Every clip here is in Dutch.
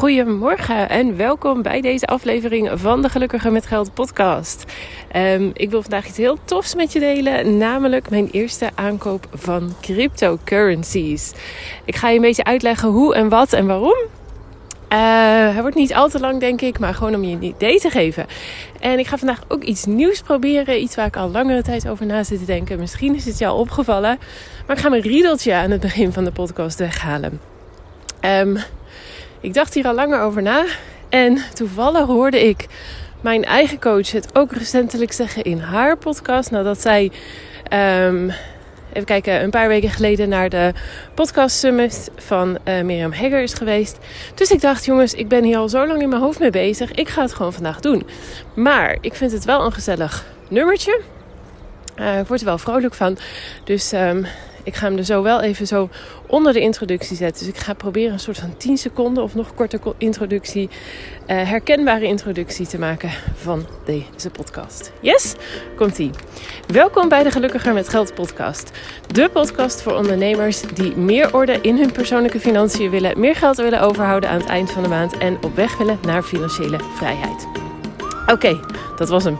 Goedemorgen en welkom bij deze aflevering van de Gelukkiger met Geld podcast. Um, ik wil vandaag iets heel tofs met je delen, namelijk mijn eerste aankoop van cryptocurrencies. Ik ga je een beetje uitleggen hoe en wat en waarom. Uh, hij wordt niet al te lang, denk ik, maar gewoon om je een idee te geven. En ik ga vandaag ook iets nieuws proberen. Iets waar ik al langere tijd over na zit te denken. Misschien is het al opgevallen. Maar ik ga mijn riedeltje aan het begin van de podcast weghalen. Um, ik dacht hier al langer over na. En toevallig hoorde ik mijn eigen coach het ook recentelijk zeggen in haar podcast. Nadat zij, um, even kijken, een paar weken geleden naar de podcast summit van uh, Mirjam Hegger is geweest. Dus ik dacht, jongens, ik ben hier al zo lang in mijn hoofd mee bezig. Ik ga het gewoon vandaag doen. Maar ik vind het wel een gezellig nummertje. Uh, ik word er wel vrolijk van. Dus um, ik ga hem er zo wel even zo onder de introductie zetten. Dus ik ga proberen een soort van 10 seconden of nog korter introductie, uh, herkenbare introductie te maken van deze podcast. Yes? Komt-ie. Welkom bij de Gelukkiger met Geld podcast. De podcast voor ondernemers die meer orde in hun persoonlijke financiën willen, meer geld willen overhouden aan het eind van de maand en op weg willen naar financiële vrijheid. Oké, dat was hem.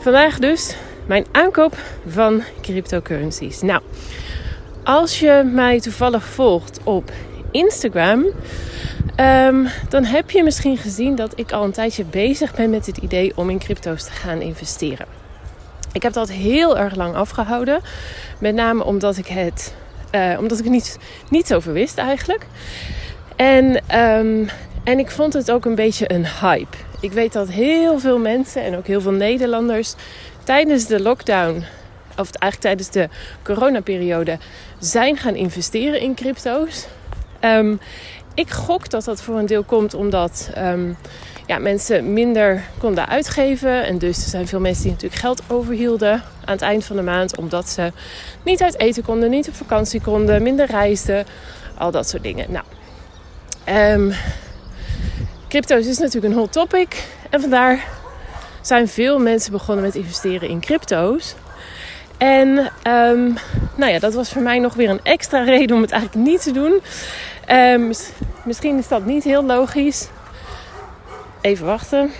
Vandaag dus mijn aankoop van cryptocurrencies. Nou, als je mij toevallig volgt op Instagram, um, dan heb je misschien gezien dat ik al een tijdje bezig ben met het idee om in crypto's te gaan investeren. Ik heb dat heel erg lang afgehouden, met name omdat ik het, uh, omdat ik niet, niet over wist eigenlijk. En, um, en ik vond het ook een beetje een hype. Ik weet dat heel veel mensen en ook heel veel Nederlanders tijdens de lockdown of eigenlijk tijdens de coronaperiode, zijn gaan investeren in crypto's. Um, ik gok dat dat voor een deel komt omdat um, ja, mensen minder konden uitgeven. En dus er zijn veel mensen die natuurlijk geld overhielden aan het eind van de maand. Omdat ze niet uit eten konden, niet op vakantie konden, minder reisden. Al dat soort dingen. Nou, um, crypto's is natuurlijk een hot topic. En vandaar zijn veel mensen begonnen met investeren in crypto's. En um, nou ja, dat was voor mij nog weer een extra reden om het eigenlijk niet te doen. Um, misschien is dat niet heel logisch. Even wachten.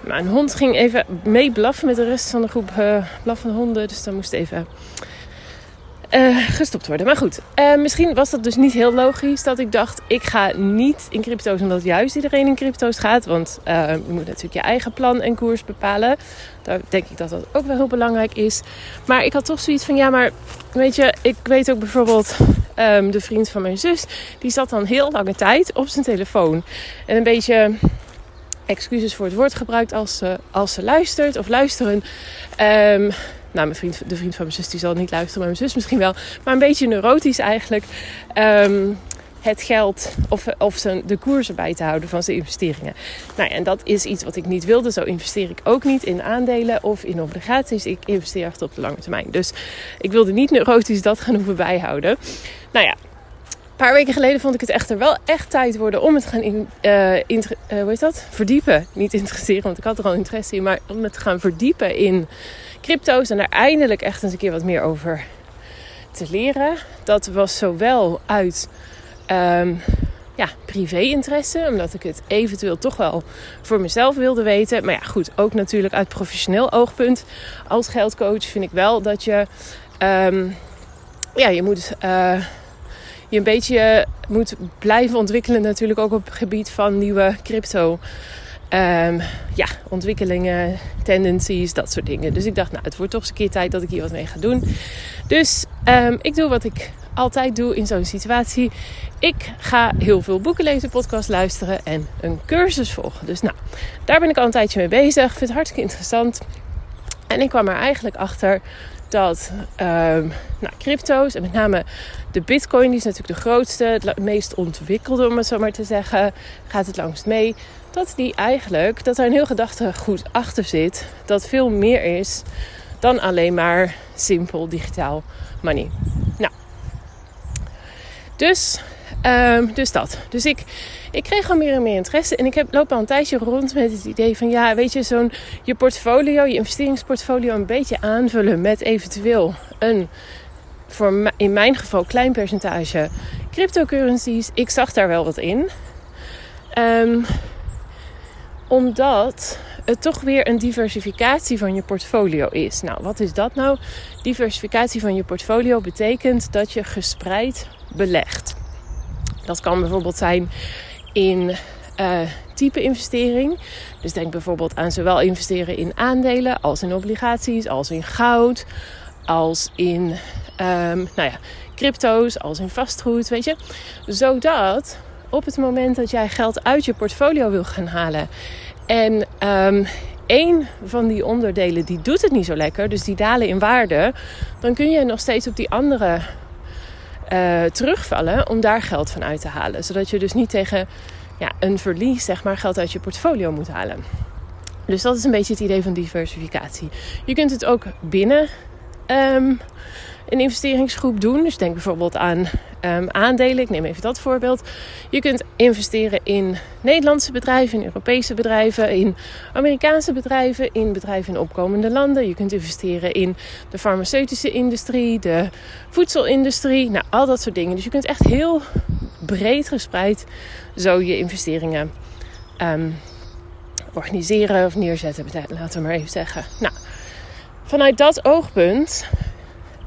Mijn hond ging even mee blaffen met de rest van de groep uh, blaffende honden. Dus dan moest even uh, gestopt worden. Maar goed, uh, misschien was dat dus niet heel logisch dat ik dacht: ik ga niet in crypto's omdat juist iedereen in crypto's gaat. Want je moet natuurlijk je eigen plan en koers bepalen. Daar denk ik dat dat ook wel heel belangrijk is. Maar ik had toch zoiets van: ja, maar weet je, ik weet ook bijvoorbeeld um, de vriend van mijn zus, die zat dan heel lange tijd op zijn telefoon. En een beetje excuses voor het woord gebruikt als ze, als ze luistert of luisteren. Um, nou, mijn vriend, de vriend van mijn zus die zal niet luisteren, maar mijn zus misschien wel. Maar een beetje neurotisch eigenlijk. Um, het geld of, of de koersen bij te houden van zijn investeringen. Nou ja, en dat is iets wat ik niet wilde. Zo investeer ik ook niet in aandelen of in obligaties. Ik investeer echt op de lange termijn. Dus ik wilde niet neurotisch dat gaan hoeven bijhouden. Nou ja, een paar weken geleden vond ik het echter wel echt tijd worden om het te gaan in, uh, in, uh, hoe heet dat? verdiepen. Niet interesseren, want ik had er al interesse in, maar om het te gaan verdiepen in crypto's en daar eindelijk echt eens een keer wat meer over te leren. Dat was zowel uit um, ja, privé-interesse, omdat ik het eventueel toch wel voor mezelf wilde weten. Maar ja, goed, ook natuurlijk uit professioneel oogpunt. Als geldcoach vind ik wel dat je, um, ja, je moet. Uh, je een beetje moet blijven ontwikkelen, natuurlijk ook op het gebied van nieuwe crypto Um, ja, ontwikkelingen, tendencies, dat soort dingen. Dus ik dacht, nou, het wordt toch eens een keer tijd dat ik hier wat mee ga doen. Dus ik doe wat ik altijd doe in zo'n situatie. Ik ga heel veel boeken lezen, podcast luisteren en een cursus volgen. Dus nou, daar ben ik al een tijdje mee bezig. Vind het hartstikke interessant. En ik kwam er eigenlijk achter dat um, nou, crypto's en met name de bitcoin, die is natuurlijk de grootste, het meest ontwikkelde om het zo maar te zeggen, gaat het langst mee. Dat die eigenlijk, dat er een heel gedachtegoed achter zit, dat veel meer is dan alleen maar simpel digitaal money. Nou, dus, um, dus dat. Dus ik, ik kreeg al meer en meer interesse. En ik heb, loop al een tijdje rond met het idee van... ja, weet je, zo'n je portfolio, je investeringsportfolio... een beetje aanvullen met eventueel een... voor in mijn geval klein percentage cryptocurrencies, ik zag daar wel wat in. Ehm, omdat het toch weer een diversificatie van je portfolio is. Nou, wat is dat nou? Diversificatie van je portfolio betekent dat je gespreid belegt. Dat kan bijvoorbeeld zijn in uh, type investering. Dus denk bijvoorbeeld aan zowel investeren in aandelen als in obligaties, als in goud, als in um, nou ja, crypto's, als in vastgoed, weet je. Zodat op het moment dat jij geld uit je portfolio wil gaan halen en um, één van die onderdelen die doet het niet zo lekker, dus die dalen in waarde, dan kun je nog steeds op die andere uh, terugvallen om daar geld van uit te halen. Zodat je dus niet tegen ja, een verlies zeg maar, geld uit je portfolio moet halen. Dus dat is een beetje het idee van diversificatie. Je kunt het ook binnen um, een investeringsgroep doen. Dus denk bijvoorbeeld aan um, aandelen. Ik neem even dat voorbeeld. Je kunt investeren in Nederlandse bedrijven, in Europese bedrijven, in Amerikaanse bedrijven, in bedrijven in opkomende landen. Je kunt investeren in de farmaceutische industrie, de voedselindustrie, nou al dat soort dingen. Dus je kunt echt heel breed gespreid zo je investeringen um, organiseren of neerzetten, laten we maar even zeggen. Nou, vanuit dat oogpunt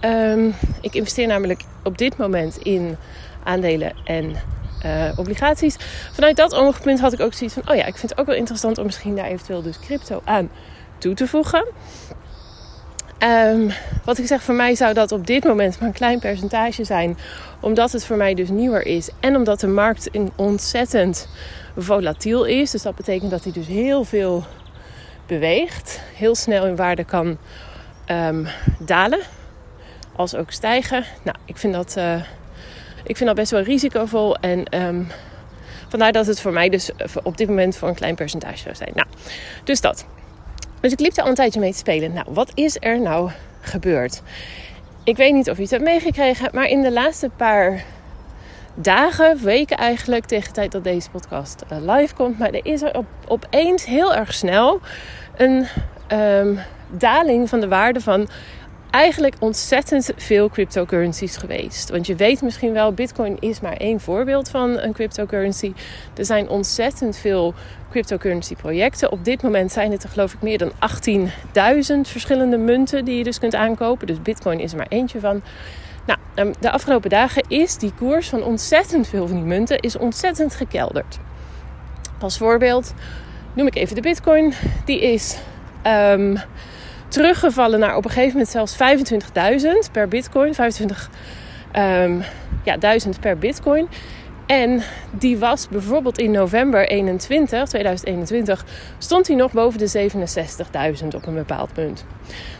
Um, ik investeer namelijk op dit moment in aandelen en uh, obligaties. Vanuit dat oogpunt had ik ook zoiets van: oh ja, ik vind het ook wel interessant om misschien daar eventueel dus crypto aan toe te voegen. Um, wat ik zeg, voor mij zou dat op dit moment maar een klein percentage zijn, omdat het voor mij dus nieuwer is en omdat de markt ontzettend volatiel is. Dus dat betekent dat hij dus heel veel beweegt, heel snel in waarde kan um, dalen als ook stijgen. Nou, ik vind dat, uh, ik vind dat best wel risicovol. En um, vandaar dat het voor mij dus op dit moment voor een klein percentage zou zijn. Nou, dus dat. Dus ik liep daar al een tijdje mee te spelen. Nou, wat is er nou gebeurd? Ik weet niet of je het hebt meegekregen, maar in de laatste paar dagen, weken eigenlijk, tegen de tijd dat deze podcast uh, live komt. Maar er is er op, opeens heel erg snel een um, daling van de waarde van eigenlijk ontzettend veel cryptocurrencies geweest. Want je weet misschien wel, Bitcoin is maar één voorbeeld van een cryptocurrency. Er zijn ontzettend veel cryptocurrency projecten. Op dit moment zijn het er geloof ik meer dan 18.000 verschillende munten die je dus kunt aankopen. Dus Bitcoin is er maar eentje van. Nou, ehm, de afgelopen dagen is die koers van ontzettend veel van die munten is ontzettend gekelderd. Als voorbeeld noem ik even de Bitcoin. Die is um, teruggevallen naar op een gegeven moment zelfs 25.000 per bitcoin. 25 um, ja, 1000 per bitcoin. En die was bijvoorbeeld in november 21, 2021, stond die nog boven de 67.000 op een bepaald punt.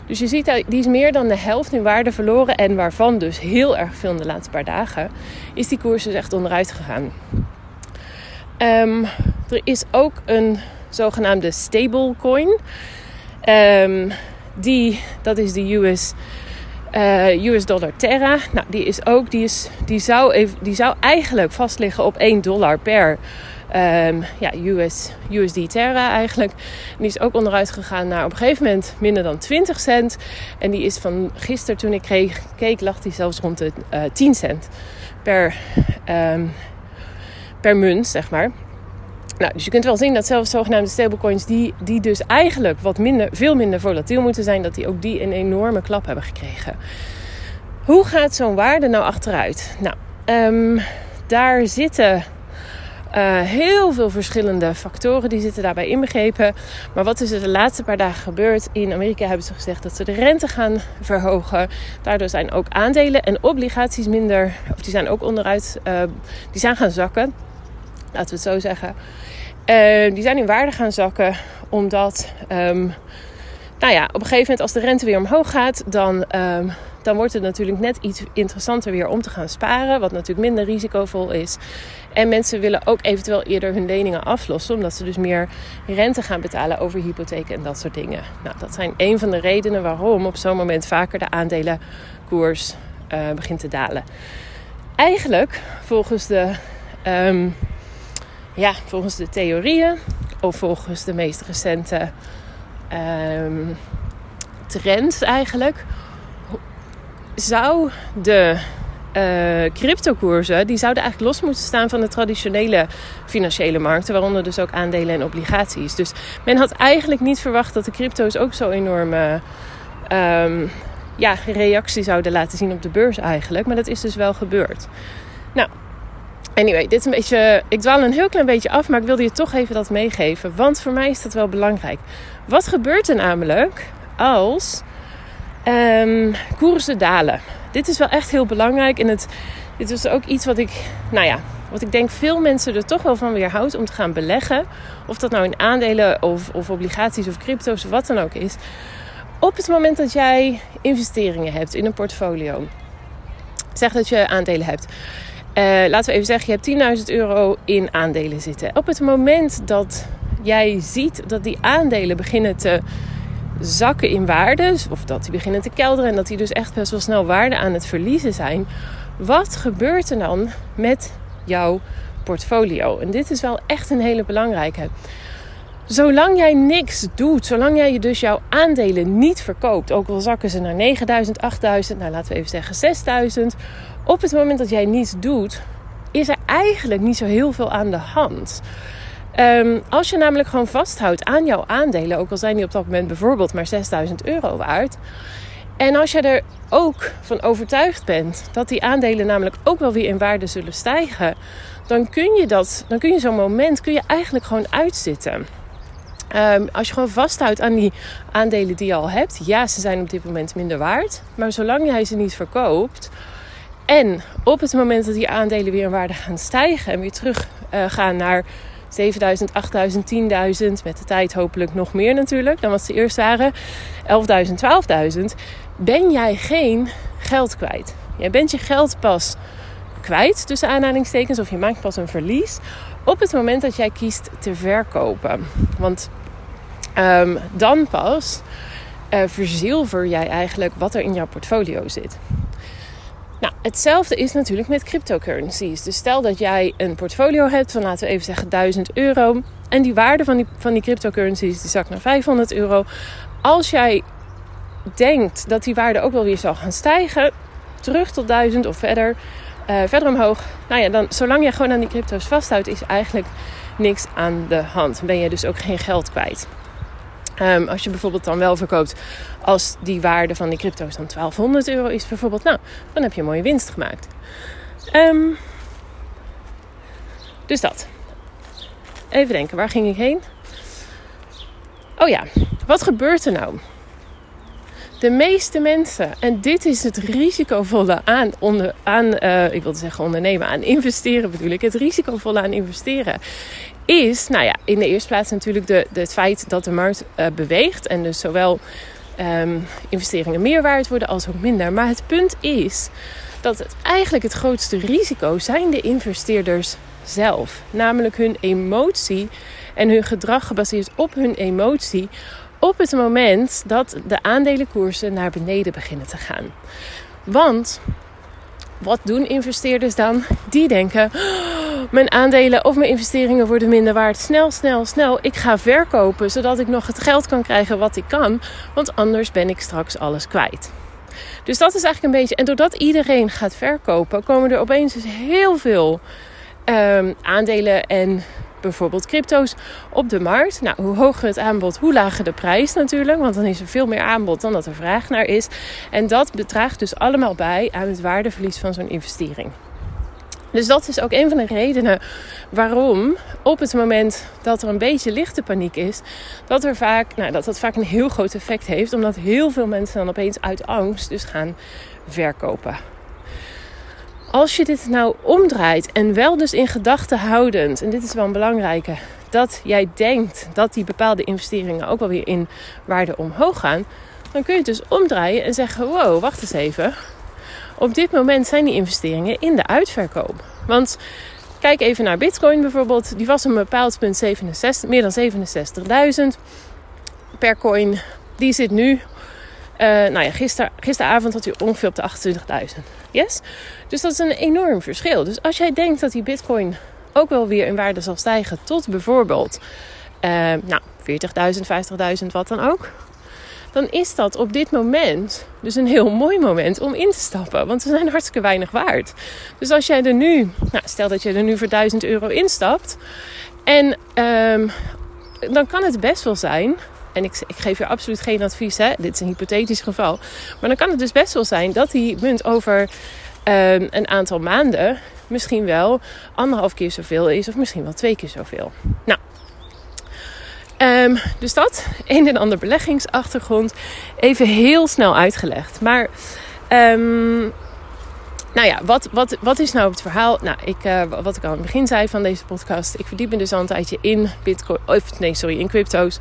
Dus je ziet, die is meer dan de helft in waarde verloren. En waarvan dus heel erg veel in de laatste paar dagen, is die koers dus echt onderuit gegaan. Um, er is ook een zogenaamde stablecoin. Um, die, dat is de US, eh, US dollar Terra. Nou, die is ook, die, is, die, zou even, die zou eigenlijk vast liggen op 1 dollar per um, ja, US, USD Terra eigenlijk. En die is ook onderuit gegaan naar op een gegeven moment minder dan 20 cent. En die is van gisteren toen ik keek, lag die zelfs rond de uh, eh, 10 cent per, um, per munt, zeg maar. Nou, dus je kunt wel zien dat zelfs zogenaamde stablecoins, die, die dus eigenlijk wat minder, veel minder volatiel moeten zijn, dat die ook die een enorme klap hebben gekregen. Hoe gaat zo'n waarde nou achteruit? Nou, um, daar zitten uh, heel veel verschillende factoren die zitten daarbij inbegrepen. Maar wat is er de laatste paar dagen gebeurd? In Amerika hebben ze gezegd dat ze de rente gaan verhogen. Daardoor zijn ook aandelen en obligaties minder, of die zijn ook onderuit, uh, die zijn gaan zakken. Laten we het zo zeggen. Uh, die zijn in waarde gaan zakken omdat, um, nou ja, op een gegeven moment als de rente weer omhoog gaat, dan, um, dan wordt het natuurlijk net iets interessanter weer om te gaan sparen. Wat natuurlijk minder risicovol is. En mensen willen ook eventueel eerder hun leningen aflossen, omdat ze dus meer rente gaan betalen over hypotheken en dat soort dingen. Nou, dat zijn een van de redenen waarom op zo'n moment vaker de aandelenkoers uh, begint te dalen. Eigenlijk, volgens de. Ja, volgens de theorieën of volgens de meest recente um, trends eigenlijk, zou de uh, die zouden eigenlijk los moeten staan van de traditionele financiële markten, waaronder dus ook aandelen en obligaties. Dus men had eigenlijk niet verwacht dat de crypto's ook zo enorme um, ja, reactie zouden laten zien op de beurs eigenlijk. Maar dat is dus wel gebeurd. Nou, anyway, dit is een beetje. Ik dwaal een heel klein beetje af, maar ik wilde je toch even dat meegeven. Want voor mij is dat wel belangrijk. Wat gebeurt er namelijk als um, koersen dalen? Dit is wel echt heel belangrijk. En het, dit is ook iets wat ik, nou ja, wat ik denk veel mensen er toch wel van weerhoudt om te gaan beleggen. Of dat nou in aandelen of, of obligaties of crypto's of wat dan ook is. Op het moment dat jij investeringen hebt in een portfolio. Zeg dat je aandelen hebt. Uh, laten we even zeggen, je hebt 10.000 euro in aandelen zitten. Op het moment dat jij ziet dat die aandelen beginnen te zakken in waarde, of dat die beginnen te kelderen en dat die dus echt best wel snel waarde aan het verliezen zijn, wat gebeurt er dan met jouw portfolio? En dit is wel echt een hele belangrijke. Zolang jij niks doet, zolang jij dus jouw aandelen niet verkoopt, ook al zakken ze naar 9000, 8000, nou laten we even zeggen 6000, op het moment dat jij niets doet, is er eigenlijk niet zo heel veel aan de hand. Um, als je namelijk gewoon vasthoudt aan jouw aandelen, ook al zijn die op dat moment bijvoorbeeld maar 6000 euro waard. En als je er ook van overtuigd bent dat die aandelen namelijk ook wel weer in waarde zullen stijgen, dan kun je dat, dan kun je zo'n moment kun je eigenlijk gewoon uitzitten. Um, als je gewoon vasthoudt aan die aandelen die je al hebt, ja, ze zijn op dit moment minder waard. Maar zolang jij ze niet verkoopt en op het moment dat die aandelen weer in waarde gaan stijgen en weer terug uh, gaan naar 7000, 8000, 10.000. Met de tijd hopelijk nog meer natuurlijk dan wat ze eerst waren. 11.000, 12.000. Ben jij geen geld kwijt. Jij bent je geld pas kwijt tussen aanhalingstekens. Of je maakt pas een verlies op het moment dat jij kiest te verkopen. Want um, dan pas uh, verzilver jij eigenlijk wat er in jouw portfolio zit. Nou, hetzelfde is natuurlijk met cryptocurrencies. Dus stel dat jij een portfolio hebt van, laten we even zeggen, 1000 euro. En die waarde van die, van die cryptocurrencies die zakt naar 500 euro. Als jij denkt dat die waarde ook wel weer zal gaan stijgen, terug tot 1000 of verder, uh, verder omhoog. Nou ja, dan, zolang je gewoon aan die crypto's vasthoudt, is eigenlijk niks aan de hand. Ben je dus ook geen geld kwijt. Um, als je bijvoorbeeld dan wel verkoopt als die waarde van die crypto's dan 1200 euro is, bijvoorbeeld, nou, dan heb je een mooie winst gemaakt. Um, dus dat. Even denken, waar ging ik heen? Oh ja, wat gebeurt er nou? De meeste mensen, en dit is het risicovolle aan, onder, aan uh, ik wilde zeggen ondernemen, aan investeren bedoel ik. Het risicovolle aan investeren is, nou ja, in de eerste plaats natuurlijk de, de het feit dat de markt uh, beweegt. En dus zowel um, investeringen meer waard worden als ook minder. Maar het punt is dat het eigenlijk het grootste risico zijn de investeerders zelf. Namelijk hun emotie en hun gedrag gebaseerd op hun emotie op het moment dat de aandelenkoersen naar beneden beginnen te gaan. Want wat doen investeerders dan? Die denken: oh, mijn aandelen of mijn investeringen worden minder waard. Snel, snel, snel. Ik ga verkopen zodat ik nog het geld kan krijgen wat ik kan. Want anders ben ik straks alles kwijt. Dus dat is eigenlijk een beetje. En doordat iedereen gaat verkopen, komen er opeens dus heel veel um, aandelen en bijvoorbeeld crypto's op de markt. Nou, hoe hoger het aanbod, hoe lager de prijs natuurlijk. Want dan is er veel meer aanbod dan dat er vraag naar is. En dat bedraagt dus allemaal bij aan het waardeverlies van zo'n investering. Dus dat is ook een van de redenen waarom op het moment dat er een beetje lichte paniek is, dat er vaak, nou, dat dat vaak een heel groot effect heeft, omdat heel veel mensen dan opeens uit angst dus gaan verkopen. Als je dit nou omdraait en wel dus in gedachten houdend, en dit is wel een belangrijke, dat jij denkt dat die bepaalde investeringen ook wel weer in waarde omhoog gaan, dan kun je het dus omdraaien en zeggen: wow, wacht eens even. Op dit moment zijn die investeringen in de uitverkoop. Want kijk even naar Bitcoin bijvoorbeeld. Die was een bepaald punt 67, meer dan 67.000 per coin. Die zit nu uh, nou ja, gister, gisteravond had hij ongeveer op de 28.000. Yes? Dus dat is een enorm verschil. Dus als jij denkt dat die bitcoin ook wel weer in waarde zal stijgen tot bijvoorbeeld uh, nou, 40.000, 50.000, wat dan ook. dan is dat op dit moment dus een heel mooi moment om in te stappen. Want ze zijn hartstikke weinig waard. Dus als jij er nu, nou, stel dat je er nu voor 1000 euro instapt. En um, dan kan het best wel zijn. En ik, ik geef je absoluut geen advies, hè? dit is een hypothetisch geval. Maar dan kan het dus best wel zijn dat die munt over um, een aantal maanden misschien wel anderhalf keer zoveel is, of misschien wel twee keer zoveel. Nou, Um, dus dat, een en ander beleggingsachtergrond, even heel snel uitgelegd. Maar um, nou ja, wat, wat, wat is nou het verhaal? Nou, ik, uh, wat ik al aan het begin zei van deze podcast. Ik verdiep me dus al een tijdje in bitcoin. Nee, sorry, in crypto's.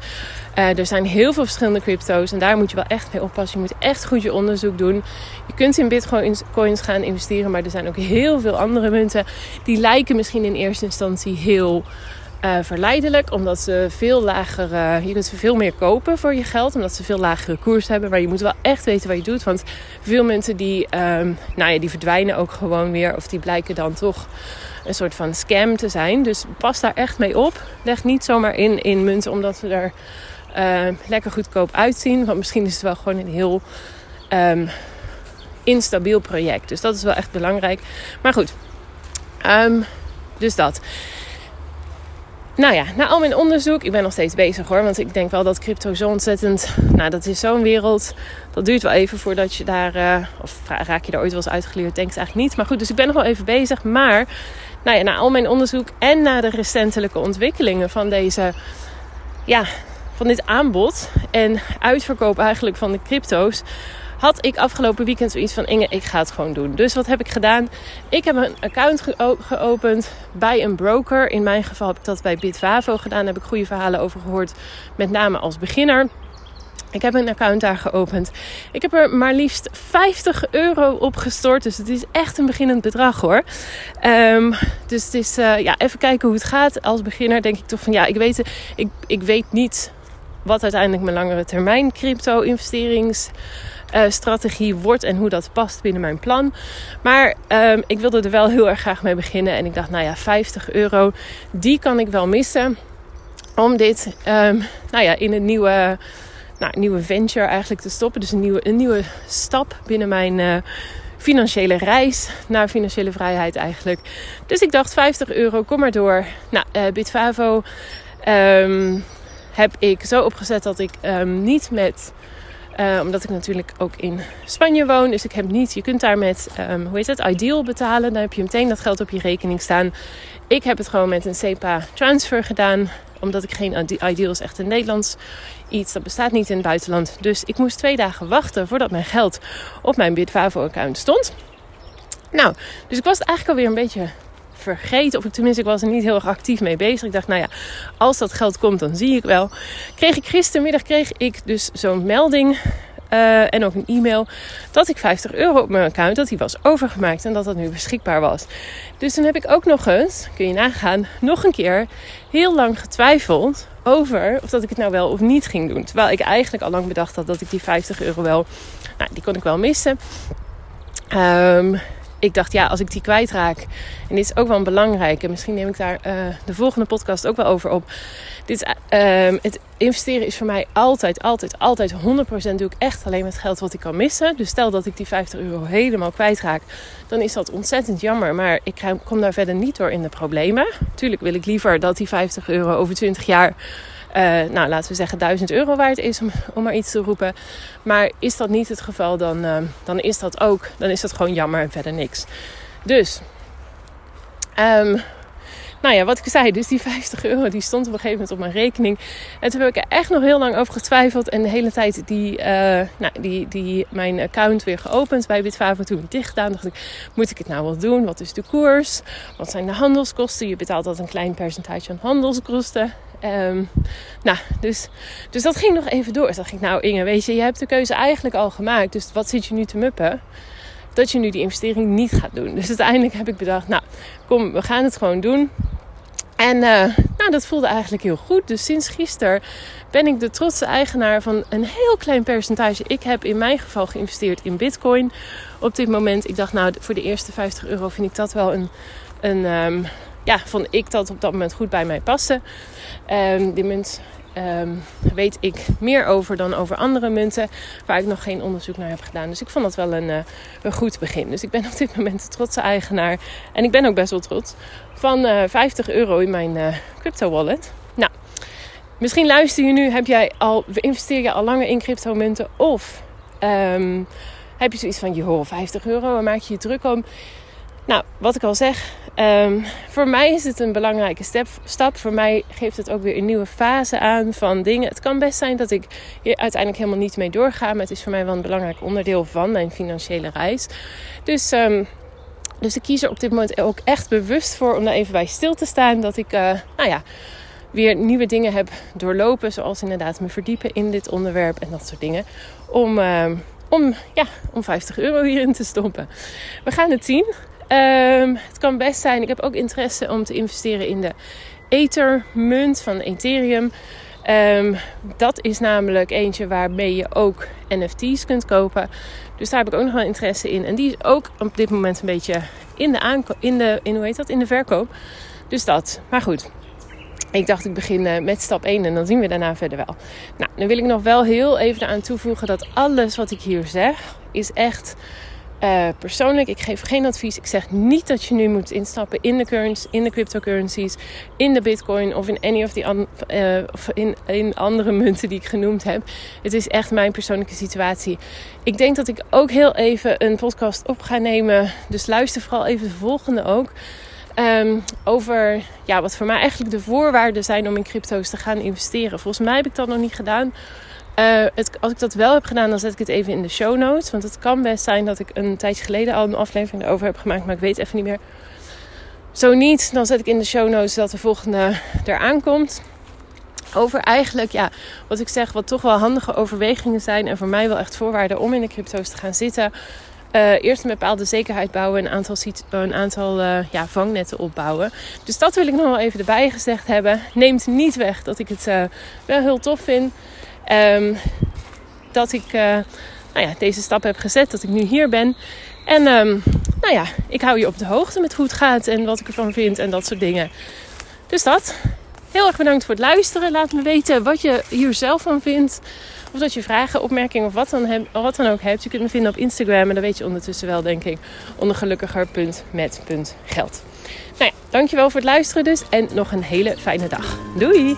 Uh, er zijn heel veel verschillende crypto's. En daar moet je wel echt mee oppassen. Je moet echt goed je onderzoek doen. Je kunt in bitcoins gaan investeren. Maar er zijn ook heel veel andere munten. Die lijken misschien in eerste instantie heel uh, verleidelijk, omdat ze veel lagere, je kunt ze veel meer kopen voor je geld, omdat ze veel lagere koers hebben. Maar je moet wel echt weten wat je doet, want veel mensen die, um, nou ja, die verdwijnen ook gewoon weer, of die blijken dan toch een soort van scam te zijn. Dus pas daar echt mee op. Leg niet zomaar in in munten omdat ze er uh, lekker goedkoop uitzien, want misschien is het wel gewoon een heel um, instabiel project. Dus dat is wel echt belangrijk. Maar goed, dus dat. Nou ja, na al mijn onderzoek, ik ben nog steeds bezig hoor. Want ik denk wel dat crypto zo ontzettend. Nou, dat is zo'n wereld. Dat duurt wel even voordat je daar. Uh, of raak je er ooit wel eens uitgeleerd? Denk ik eigenlijk niet. Maar goed, dus ik ben nog wel even bezig. Maar nou ja, na al mijn onderzoek en na de recentelijke ontwikkelingen van deze. Ja, van dit aanbod en uitverkoop eigenlijk van de crypto's had ik afgelopen weekend zoiets van Inge, ik ga het gewoon doen. Dus wat heb ik gedaan? Ik heb een account geopend bij een broker. In mijn geval heb ik dat bij Bitvavo gedaan. Daar heb ik goede verhalen over gehoord, met name als beginner. Ik heb een account daar geopend. Ik heb er maar liefst 50 euro op gestort. Dus het is echt een beginnend bedrag hoor. Um, dus het is uh, ja, even kijken hoe het gaat. Als beginner denk ik toch van ja, ik weet, ik, ik weet niet wat uiteindelijk mijn langere termijn crypto investerings uh, strategie wordt en hoe dat past binnen mijn plan. Maar um, ik wilde er wel heel erg graag mee beginnen. En ik dacht, nou ja, 50 euro, die kan ik wel missen. Om dit um, nou ja, in een nieuwe, nou, nieuwe venture eigenlijk te stoppen. Dus een nieuwe, een nieuwe stap binnen mijn. Uh, financiële reis naar financiële vrijheid eigenlijk. Dus ik dacht 50 euro, kom maar door. Nou, uh, Bitvavo um, heb ik zo opgezet dat ik niet met uh, omdat ik natuurlijk ook in Spanje woon. Dus ik heb niet, je kunt daar met, um, hoe heet het, Ideal betalen. Dan heb je meteen dat geld op je rekening staan. Ik heb het gewoon met een SEPA transfer gedaan. Omdat ik geen Ideal is echt een Nederlands iets. Dat bestaat niet in het buitenland. Dus ik moest twee dagen wachten voordat mijn geld op mijn Bitvavo account stond. Nou, dus ik was eigenlijk alweer een beetje vergeten. Of ik tenminste, ik was er niet heel erg actief mee bezig. Ik dacht, nou ja, als dat geld komt, dan zie ik wel. Kreeg ik gistermiddag kreeg ik dus zo'n melding. Uh, en ook een e-mail dat ik 50 euro op mijn account dat die was overgemaakt en dat dat nu beschikbaar was. Dus toen heb ik ook nog eens, kun je nagaan, nog een keer heel lang getwijfeld over of dat ik het nou wel of niet ging doen. Terwijl ik eigenlijk al lang bedacht had dat ik die 50 euro wel, nou, die kon ik wel missen. Um, ik dacht, ja, als ik die kwijtraak. En dit is ook wel een belangrijke. Misschien neem ik daar uh, de volgende podcast ook wel over op. Dit, uh, het investeren is voor mij altijd, altijd, altijd 100% doe ik echt alleen met geld wat ik kan missen. Dus stel dat ik die 50 euro helemaal kwijtraak. Dan is dat ontzettend jammer. Maar ik kom daar verder niet door in de problemen. Tuurlijk wil ik liever dat die 50 euro over 20 jaar uh, nou, laten we zeggen 1000 euro waard is, om, om maar iets te roepen. Maar is dat niet het geval, dan, uh, dan is dat ook, dan is dat gewoon jammer en verder niks. Dus, um, nou ja, wat ik zei, dus die 50 euro die stond op een gegeven moment op mijn rekening. En toen heb ik er echt nog heel lang over getwijfeld. En de hele tijd die, uh, nou, die, die, mijn account weer geopend bij Bitvavo. Toen dicht gedaan, dacht ik, moet ik het nou wel doen? Wat is de koers? Wat zijn de handelskosten? Je betaalt altijd een klein percentage aan handelskosten. Um, nou, dus, dus dat ging nog even door. Dus dacht ik, nou Inge, weet je, je hebt de keuze eigenlijk al gemaakt. Dus wat zit je nu te muppen? Dat je nu die investering niet gaat doen. Dus uiteindelijk heb ik bedacht, nou, kom, we gaan het gewoon doen. En uh, nou, dat voelde eigenlijk heel goed. Dus sinds gisteren ben ik de trotse eigenaar van een heel klein percentage. Ik heb in mijn geval geïnvesteerd in Bitcoin op dit moment. Ik dacht, nou, voor de eerste 50 euro vind ik dat wel een, een um, ja, vond ik dat op dat moment goed bij mij paste. Um, die munt ehm, weet ik meer over dan over andere munten waar ik nog geen onderzoek naar heb gedaan. Dus ik vond dat wel een, uh, een goed begin. Dus ik ben op dit moment de trotse eigenaar. En ik ben ook best wel trots. Van uh, eh, 50 euro in mijn uh, crypto wallet. Nou, misschien luister je nu. Heb jij al, investeer je al langer in crypto munten? Of um, heb je zoiets van, joh, 50 euro, waar maak je je druk om? Nou, wat ik al zeg, um, voor mij is het een belangrijke stap. Voor mij geeft het ook weer een nieuwe fase aan van dingen. Het kan best zijn dat ik hier uiteindelijk helemaal niet mee doorga. Maar het is voor mij wel een belangrijk onderdeel van mijn financiële reis. Dus, um, dus ik kies er op dit moment ook echt bewust voor om daar even bij stil te staan. Dat ik, uh, nou ja, weer nieuwe dingen heb doorlopen. Zoals inderdaad me verdiepen in dit onderwerp en dat soort dingen. Om, uh, om, ja, om 50 euro hierin te stoppen. We gaan het zien. Um, het kan best zijn. Ik heb ook interesse om te investeren in de Ether-munt van Ethereum. Um, dat is namelijk eentje waarmee je ook NFT's kunt kopen. Dus daar heb ik ook nog wel interesse in. En die is ook op dit moment een beetje in de, aanko in de, in, hoe heet dat? in de verkoop. Dus dat. Maar goed. Ik dacht ik begin eh, met stap 1 en dan zien we daarna verder wel. Nou, dan wil ik nog wel heel even eraan toevoegen dat alles wat ik hier zeg is echt uh, persoonlijk, ik geef geen advies. Ik zeg niet dat je nu moet instappen in de currencies, in de cryptocurrencies, in de bitcoin of in any of die uh, of in, in andere munten die ik genoemd heb. Het is echt mijn persoonlijke situatie. Ik denk dat ik ook heel even een podcast op ga nemen. Dus luister vooral even de volgende ook. Um, over ja, wat voor mij eigenlijk de voorwaarden zijn om in crypto's te gaan investeren. Volgens mij heb ik dat nog niet gedaan. Het, als ik dat wel heb gedaan, dan zet ik het even in de show notes. Want het kan best zijn dat ik een tijdje geleden al een aflevering erover heb gemaakt, maar ik weet even niet meer. Zo niet, dan zet ik in de show notes dat de volgende eraan komt. Over eigenlijk, ja, wat ik zeg, wat toch wel handige overwegingen zijn. En voor mij wel echt voorwaarden om in de crypto's te gaan zitten. Uh, eerst een bepaalde zekerheid bouwen, een aantal, een aantal ja, vangnetten opbouwen. Dus dat wil ik nog wel even erbij gezegd hebben. Neemt niet weg dat ik het wel heel tof vind. Um, dat ik uh, nou ja, deze stap heb gezet, dat ik nu hier ben. En um, nou ja, ik hou je op de hoogte met hoe het gaat en wat ik ervan vind en dat soort dingen. Dus dat. Heel erg bedankt voor het luisteren. Laat me weten wat je hier zelf van vindt. Of dat je vragen, opmerkingen of wat dan, dan ook hebt. Je kunt me vinden op Instagram. En dat weet je ondertussen wel, denk ik. Onder gelukkiger.met.geld. Nou ja, dankjewel voor het luisteren dus. En nog een hele fijne dag. Doei!